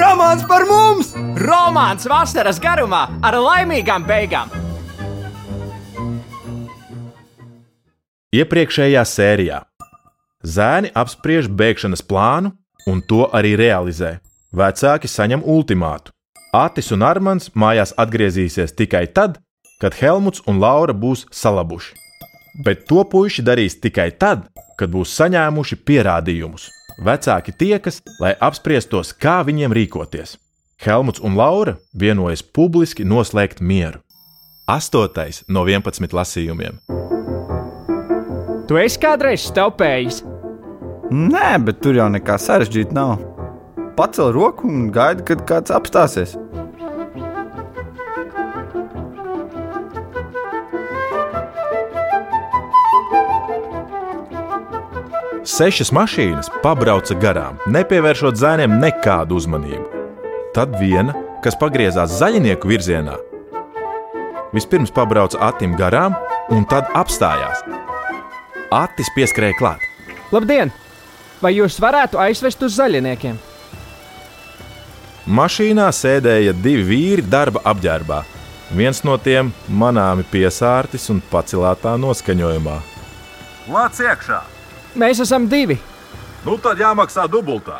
Romāns par mums! Romāns vasaras garumā ar laimīgām beigām! Iepriekšējā sērijā zēni apspriež bēgšanas plānu un to arī realizē. Vecāki saņem ultimātu. Atis un Armāns mājās atgriezīsies tikai tad, kad Helmuts un Laura būs salabuši. Bet to puiši darīs tikai tad, kad būs saņēmuši pierādījumus. Vecāki tiekas, lai apspriestos, kā viņiem rīkoties. Helmuts un Laura vienojas publiski noslēgt mieru. Astotais no 11 lasījumiem. Tu esi kādreiz stelpējis? Nē, bet tur jau nekā sarežģīta nav. Pacel roku un gaidi, kad kāds apstāsies. Sešas mašīnas pabrauca garām, nepievēršot zēniem nekādu uzmanību. Tad viena, kas pagriezās zaļinieku virzienā, vispirms pabrauca Atim garām un tad apstājās. Atis pieskrēja klāt. Labdien! Vai jūs varētu aizvest uz zaļiniekiem? Mašīnā sēdēja divi vīri darba apģērbā. Viens no tiem manāmi piesārtis un pacelātā noskaņojumā. Lāc iekšā! Mēs esam divi. Nu tad jāmaksā dubultā.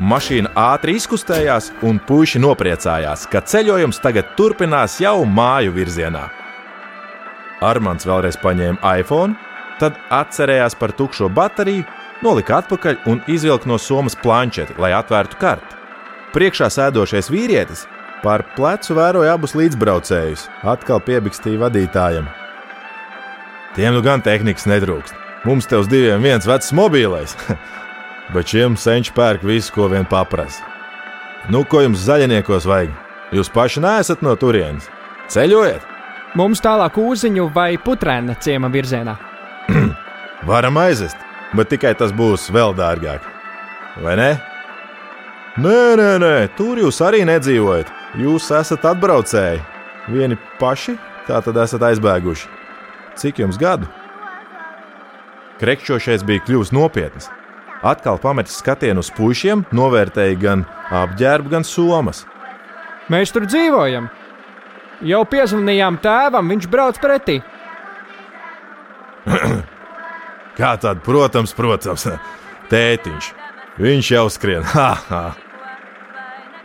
Mašīna ātri izkustējās, un puiši nopriecājās, ka ceļojums tagad turpinās jau māju virzienā. Armāns vēlreiz paņēma iPhone, tad atcerējās par tukšo bateriju, nolika atpakaļ un izvilka no somas planšeti, lai atvērtu karti. Priekšā sēdošais vīrietis pār plecu vēroja abus līdzbraucējus, atkal piebikstīja vadītājam. Tiem nu gan tehnikas netrūkst. Mums te uz diviem viens vecs mobilais, bet šiem senči pērk visu, ko vien paprasa. Nu, ko jums zaļniekos vajag? Jūs paši neesat no turienes. Ceļojiet! Mums tālākūziņu vai putrēna ciema virzienā. Varam aizest, bet tikai tas būs vēl dārgāk. Vai ne? Nē, nē, nē, tur jūs arī nedzīvojat. Jūs esat atbraucēji. Vieni paši, tā tad esat aizbēguši. Cik jums gadu? Krekšķošais bija kļuvis nopietns. Atkal pametis skatienu uz pušiem, novērtēja gan apģērbu, gan somas. Mēs tur dzīvojam. Jau piezvanījām tēvam, viņš brauc pretī. Kā tad, protams, protams, tētiņš. Viņš jau skrien. Ha, ha.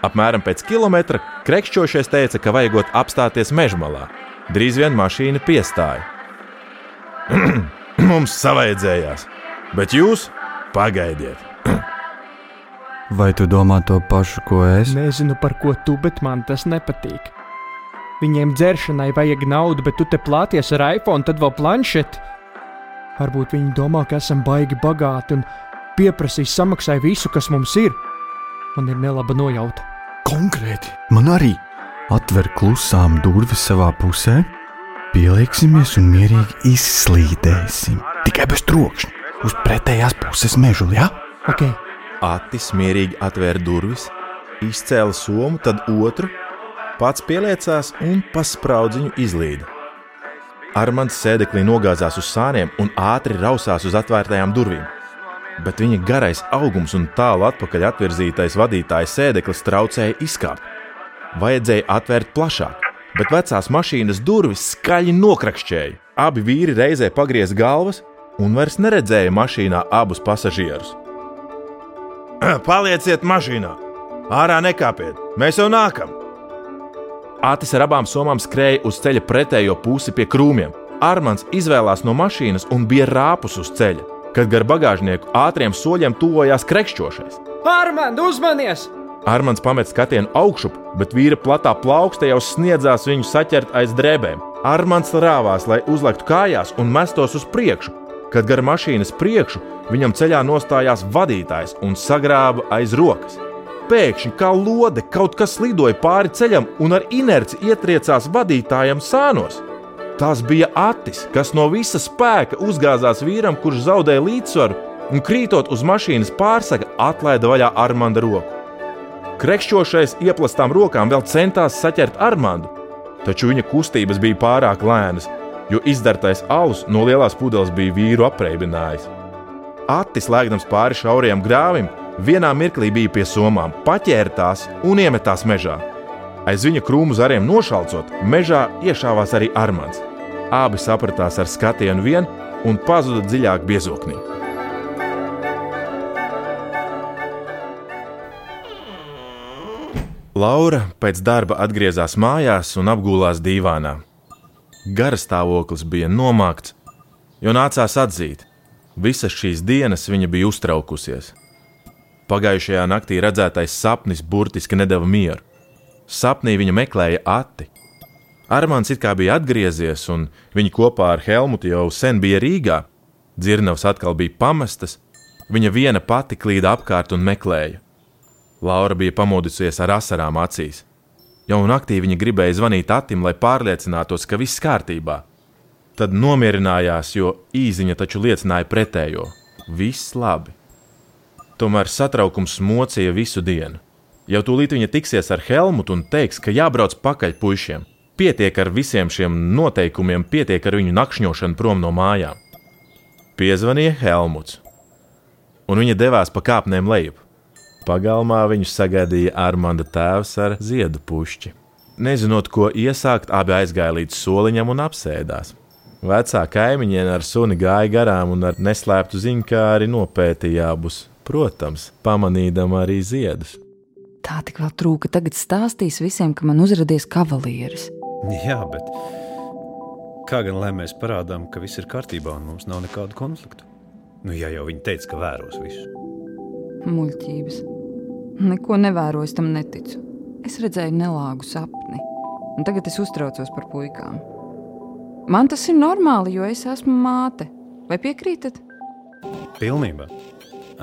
Apmēram pēc kilometra krekšķošais teica, ka vajagot apstāties mežmalā. Drīz vien mašīna piestāja. Mums savaidzējās, bet jūs pagaidiet. Vai tu domā to pašu, ko es? Nezinu par ko tu, bet man tas nepatīk. Viņiem dzeršanai vajag naudu, bet tu te plāties ar iPhone, tad vēl planšeti. Varbūt viņi domā, ka esam baigi bagāti un pieprasīs samaksai visu, kas mums ir. Man ir nelaba nojauta. Konkrēti, man arī atver klusām durvis savā pusē, pieliksimies un mierīgi izslīdēsim. Tikai bez trokšņa, uz pretējās puses mežu, ja? Ok, Atis mierīgi atvēra durvis, izcēla somu, tad otru, pats pieliecās un paspraudziņu izlīda. Armāns sēdeklī nogāzās uz sāniem un ātri rausās uz atvērtajām durvīm. Bet viņa garais augums un tālu atpakaļ atvirzītais vadītājs sēdeklis traucēja izkāpt. Vajadzēja atvērt plašāk, bet vecās mašīnas durvis skaļi nokrakšķēja. Abi vīri reizē pagriez galvas un vairs neredzēja mašīnā abus pasažierus. Palieciet mašīnā! Ārā nekāpiet! Mēs jau nākam! Atis ar abām somām skrēja uz ceļa pretējo pusi pie krūmiem. Armāns izvēlās no mašīnas un bija rāpus uz ceļa, kad gar bagāžnieku ātriem soļiem tuvojās krekšķošais. Armand, uzmanies! Armāns pamet skatienu augšup, bet vīra platā plaukste jau sniedzās viņu saķert aiz drēbēm. Armāns rāvās, lai uzliktu kājās un mestos uz priekšu, kad gar mašīnas priekšu viņam ceļā nostājās vadītājs un sagrāba aiz rokas. pēkšņi kā lode kaut kas lidoja pāri ceļam un ar inerci ietriecās vadītājam sānos. Tas bija Atis, kas no visa spēka uzgāzās vīram, kurš zaudēja līdzsvaru un krītot uz mašīnas pārsaka, atlaida vaļā Armanda roku. Krekšķošais ieplastām rokām vēl centās saķert Armandu, taču viņa kustības bija pārāk lēnas, jo izdartais alus no lielās pudeles bija vīru apreibinājis. Atis, lēkdams pāri šaurajam grāvim, vienā mirklī bija pie somām, paķēra tās un iemetās mežā. Aiz viņa krūmu zariem nošalcot, mežā iešāvās arī Armāns. Abi sapratās ar skatienu vien un pazuda dziļāk biezoknī. Laura pēc darba atgriezās mājās un apgulās dīvānā. Gara stāvoklis bija nomākts, jo nācās atzīt, visas šīs dienas viņa bija uztraukusies. Pagājušajā naktī redzētais sapnis burtiski nedeva mieru. Sapnī viņa meklēja ati. Armāns it kā bija atgriezies, un viņi kopā ar Helmutu jau sen bija Rīgā. Dzirnavs atkal bija pamestas, viņa viena pati klīda apkārt un meklēja. Laura bija pamodusies ar asarām acīs. Jau naktī viņa gribēja zvanīt Atim, lai pārliecinātos, ka viss kārtībā. Tad nomierinājās, jo īziņa taču liecināja pretējo. Viss labi. Tomēr satraukums mocīja visu dienu. Jau tūlīt viņa tiksies ar Helmutu un teiks, ka jābrauc pakaļ puišiem. Pietiek ar visiem šiem noteikumiem, pietiek ar viņu nakšņošanu prom no mājām. Piezvanīja Helmuts, un viņa devās pa kāpnēm lejup. Pagalmā viņu sagaidīja Armanda tēvs ar ziedu pušķi. Nezinot, ko iesākt, abi aizgāja līdz soliņam un apsēdās. Vecā kaimiņiene ar suni gāja garām un ar neslēptu ziņkāri nopētīja abus, protams, pamanīdama arī ziedus. Tā tik vēl trūka. Tagad stāstīs visiem, ka man uzrādījis kavalieris. Jā, bet kā gan lai mēs parādām, ka viss ir kārtībā un mums nav nekādu konfliktu? Nu, ja jau viņi teica, ka vēros visu. Muļķības. Neko nevēroju, tam neticu. Es redzēju nelāgu sapni, un tagad es uztraucos par puikām. Man tas ir normāli, jo es esmu māte. Vai piekrītat? Pilnībā.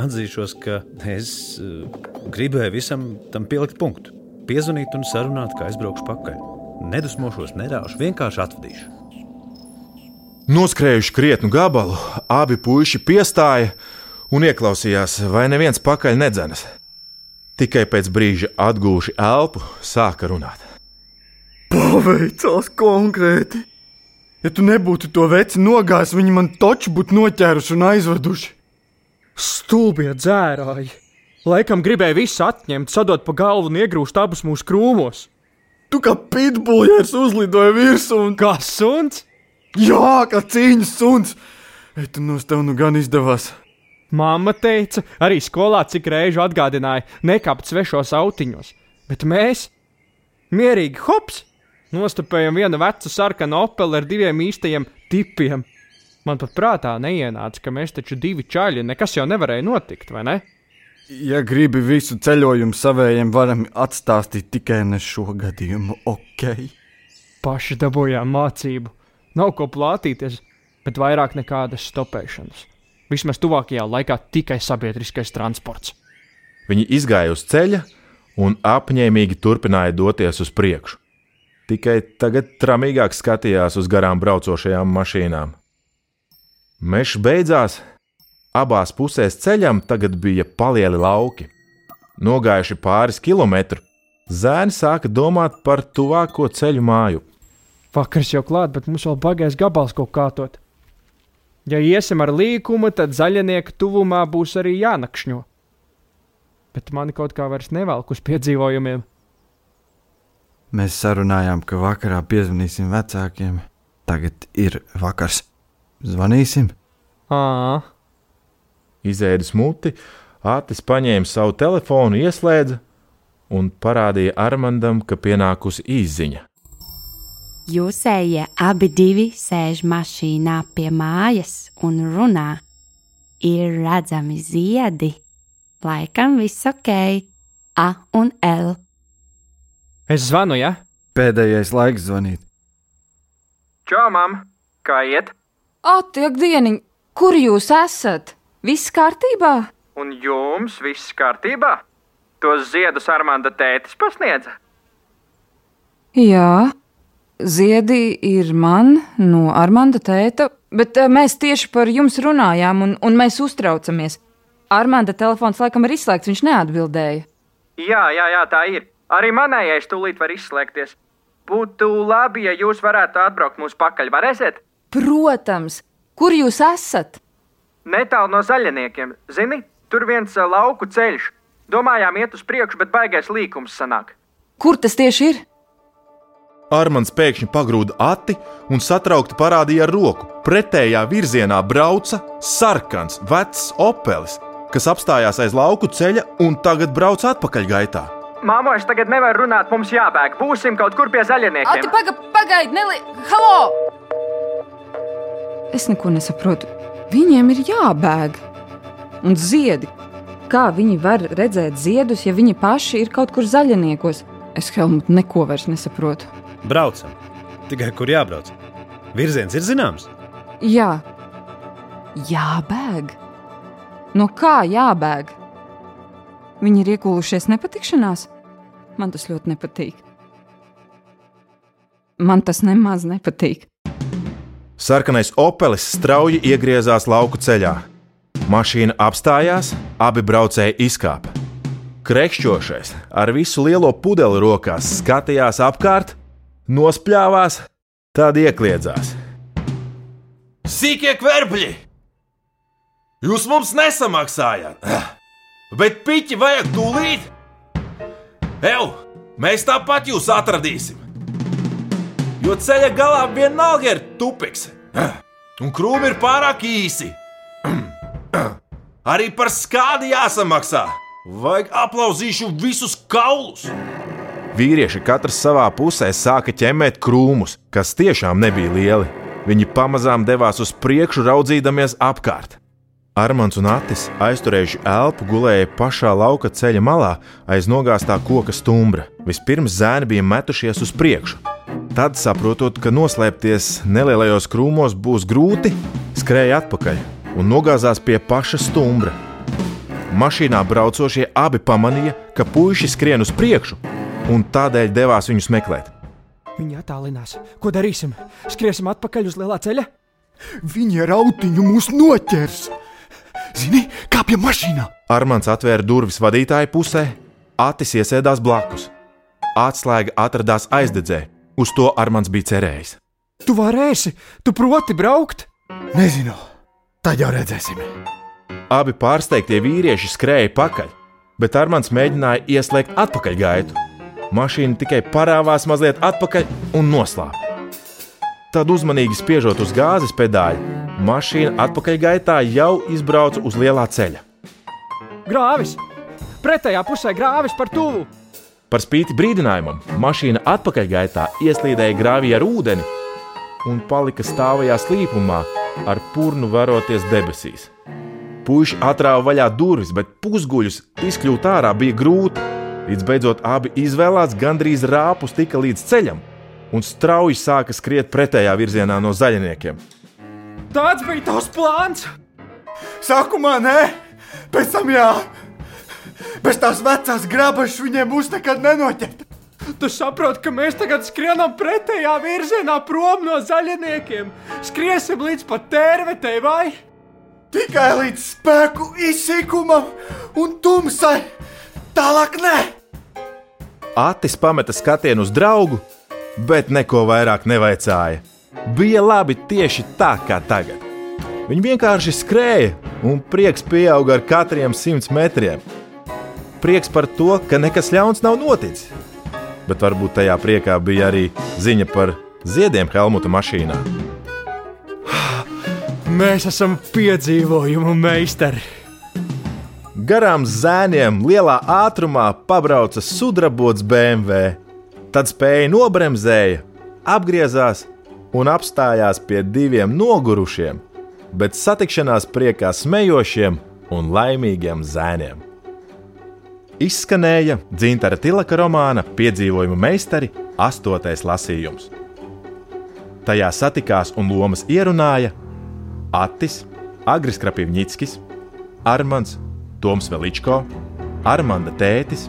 Atzīšos, ka es uh, gribēju visam tam pielikt punktu. Piezvanīt un sarunāt, kā aizbraukšu pakaļ. Nedusmošos, nerāšu, vienkārši atvadīšu. Noskrējuši krietnu gabalu, abi puiši piestāja un ieklausījās, vai neviens pakaļ nedzenas. Tikai pēc brīža atgūši elpu, sāka runāt. Paveicās konkrēti! Ja tu nebūtu to veci nogājis, viņi man taču būtu noķēruši un aizveduši. Stulbie dzērāji! Laikam gribēja visu atņemt, sadot pa galvu un iegrūst abus mūsu krūmos. Tu kā pitbuļs uzlidoja virsū un Kā suns? Jā, kā cīņas suns! Ei, tu no tev nu gan izdevās. Māma teica, arī skolā cik reižu atgādināja, nekāpt svešos autiņos. Bet mēs, mierīgi hops, nostapējam vienu vecu sarkanu opeli ar diviem īstajiem tipiem. Man pat prātā neienāca, ka mēs taču divi čaļi, nekas jau nevarēja notikt, vai ne? Ja gribi visu ceļojumu savējiem, varam atstāstīt tikai ne šo gadījumu, ok? Paši dabūjām mācību. Nav ko plātīties, bet vairāk nekādas stopēšanas. Vismaz tuvākajā laikā tikai sabiedriskais transports. Viņi izgāja uz ceļa un apņēmīgi turpināja doties uz priekšu. Tikai tagad tramīgāk skatījās uz garām braucošajām mašīnām. Mežs beidzās, abās pusēs ceļam tagad bija palieli lauki. Nogājuši pāris kilometru, zēni sāka domāt par tuvāko ceļu māju. Vakars jau klāt, bet mums vēl bagais gabals kaut kātot. Ja iesim ar līkumu, tad zaļinieka tuvumā būs arī jānakšņo. Bet mani kaut kā vairs nevelk uz piedzīvojumiem. Mēs sarunājām, ka vakarā piezvanīsim vecākiem. Tagad ir vakars. Zvanīsim. Ā, Izēdis muti, Ātis paņēma savu telefonu, ieslēdza un parādīja Armandam, ka pienākusi īziņa. Jūsējie abi divi sēž mašīnā pie mājas un runā. Ir redzami ziedi. Laikam viss ok. A un L. es zvanu, ja? Pēdējais laiks zvanīt. Čau, mam! Kā iet? Atiek dieniņ, kur jūs esat? Viss kārtībā? Un jums viss kārtībā? tos ziedus Armanda tētis pasniedza? Jā, ziedi ir man no Armanda tēta, bet eh, mēs tieši par jums runājām un, un mēs uztraucamies. Armanda telefons laikam ir izslēgts, viņš neatbildēja. Jā, jā, jā, tā ir. Arī manējais tūlīt var izslēgties. Būtu labi, ja jūs varētu atbraukt mūsu pakaļ. Varēsiet? Protams, kur jūs esat? Netālu no zaļniekiem. Zini, tur viens ā, lauku ceļš. Domājām iet uz priekšu, bet baigais līkums sanāk. Kur tas tieši ir? Armāns pēkšņi pagrūda ati un satraukti parādīja ar roku. Pretējā virzienā brauca sarkans, vecs opelis, kas apstājās aiz lauku ceļa un tagad brauc atpakaļgaitā. Māmo, es tagad nevaru runāt, mums jābēg. Būsim kaut kur pie Ati, zaļniekiem. paga, pagaidi, neli... Halo! Es neko nesaprotu. Viņiem ir jābēg. Un ziedi. Kā viņi var redzēt ziedus, ja viņi paši ir kaut kur zaļniekos? Es Helmut neko vairs nesaprotu. Braucam. Tikai kur jābrauc? Virziens ir zināms. Jā, jābēg. No kā jābēg? Viņi ir iekūlušies nepatikšanās. Man tas ļoti nepatīk. Man tas nemaz nepatīk. Sarkanais opelis strauji iegriezās lauku ceļā. Mašīna apstājās, abi braucēji izkāpa. Krekšķošais ar visu lielo pudeli rokās skatījās apkārt, nospļāvās, tad iekļiedzās. Sīkie kverbļi! Jūs mums nesamaksājāt! Bet piķi vajag tūlīt! Ew, mēs tāpat jūs atradīsim! Jo ceļa galā vienalga ir tupiks, un krūmi ir pārāk īsi. Arī par skādi jāsamaksā. Vajag aplauzīšu visus kaulus. Vīrieši katrs savā pusē sāka ķemmēt krūmus, kas tiešām nebija lieli. Viņi pamazām devās uz priekšu, raudzīdamies apkārt. Armāns un Atis, aizturējuši elpu, gulēja pašā lauka ceļa malā aiz nogāztā koka stumbra. Vispirms zēni bija metušies uz priekšu. Tad, saprotot, ka noslēpties nelielajos krūmos būs grūti, skrēja atpakaļ un nogāzās pie paša stumbra. Mašīnā braucošie abi pamanīja, ka puiši skrien uz priekšu, un tādēļ devās viņus meklēt. Viņi attālinās. Ko darīsim? Skriesim atpakaļ uz lielā ceļa? Viņi ar autiņu mūs noķers. Zini, kā pie mašīnā. Armāns atvēra durvis vadītāja pusē, Atis iesēdās blakus. Atslēga atradās aizdedzē, uz to Armāns bija cerējis. Tu varēsi, tu proti braukt? Nezinu, tad jau redzēsim. Abi pārsteigtie vīrieši skrēja pakaļ, bet Armāns mēģināja ieslēgt atpakaļgaitu. Mašīna tikai parāvās mazliet atpakaļ un noslāpa. Tad, uzmanīgi spiežot uz gāzes pedāļa, mašīna atpakaļgaitā jau izbrauca uz lielā ceļa. Grāvis! Pretējā pusē grāvis par tuvu! Par spīti brīdinājumam, mašīna atpakaļgaitā ieslīdēja grāvī ar ūdeni un palika stāvajā slīpumā, ar purnu varoties debesīs. Puisši atrāva vaļā durvis, bet pusguļus izkļūt ārā bija grūti. Līdz beidzot abi izvēlās gandrīz rāpus tika līdz ceļam un strauji sāka skriet pretējā virzienā no zaļniekiem. Tāds bija tavs plāns! Sākumā nē, pēc tam jā. Bez tās vecās grabašas viņiem mūs nekad nenoķert. Tu saproti, ka mēs tagad skrienam pretējā virzienā prom no zaļniekiem. Skriesim līdz pat tērvetei, vai? Tikai līdz spēku izsīkumam un tumsai. Tālāk nē. Atis pameta skatienu uz draugu, bet neko vairāk nevaicāja. Bija labi tieši tā kā tagad. Viņi vienkārši skrēja, un prieks pieauga ar katriem simts metriem. Prieks par to, ka nekas ļauns nav noticis. Bet varbūt tajā priekā bija arī ziņa par ziediem Helmuta mašīnā. Mēs esam piedzīvojumu meistari. Garām zēniem lielā ātrumā pabrauca sudrabots BMW. Tad spēja nobremzēja, apgriezās un apstājās pie diviem nogurušiem, bet satikšanās priekā smejošiem un laimīgiem zēniem. Izskanēja Dzintara Tilaka romāna Piedzīvojumu meistari astotais lasījums. Tajā satikās un lomas ierunāja Atis, Agris Krapivņickis, Armāns, Toms Veličko, Armanda tētis,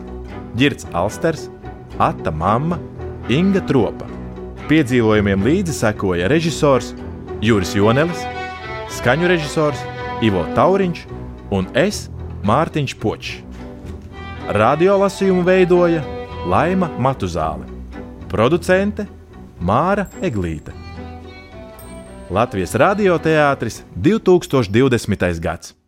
Girts Alsters, Ata mamma, Inga Tropa. Piedzīvojumiem līdzi sekoja režisors Juris Jonelis, skaņu režisors Ivo Tauriņš un es Mārtiņš Počs. Radiolasījumu veidoja Laima Matuzāle, producente Māra Eglīte. Latvijas radioteātris 2020. gads.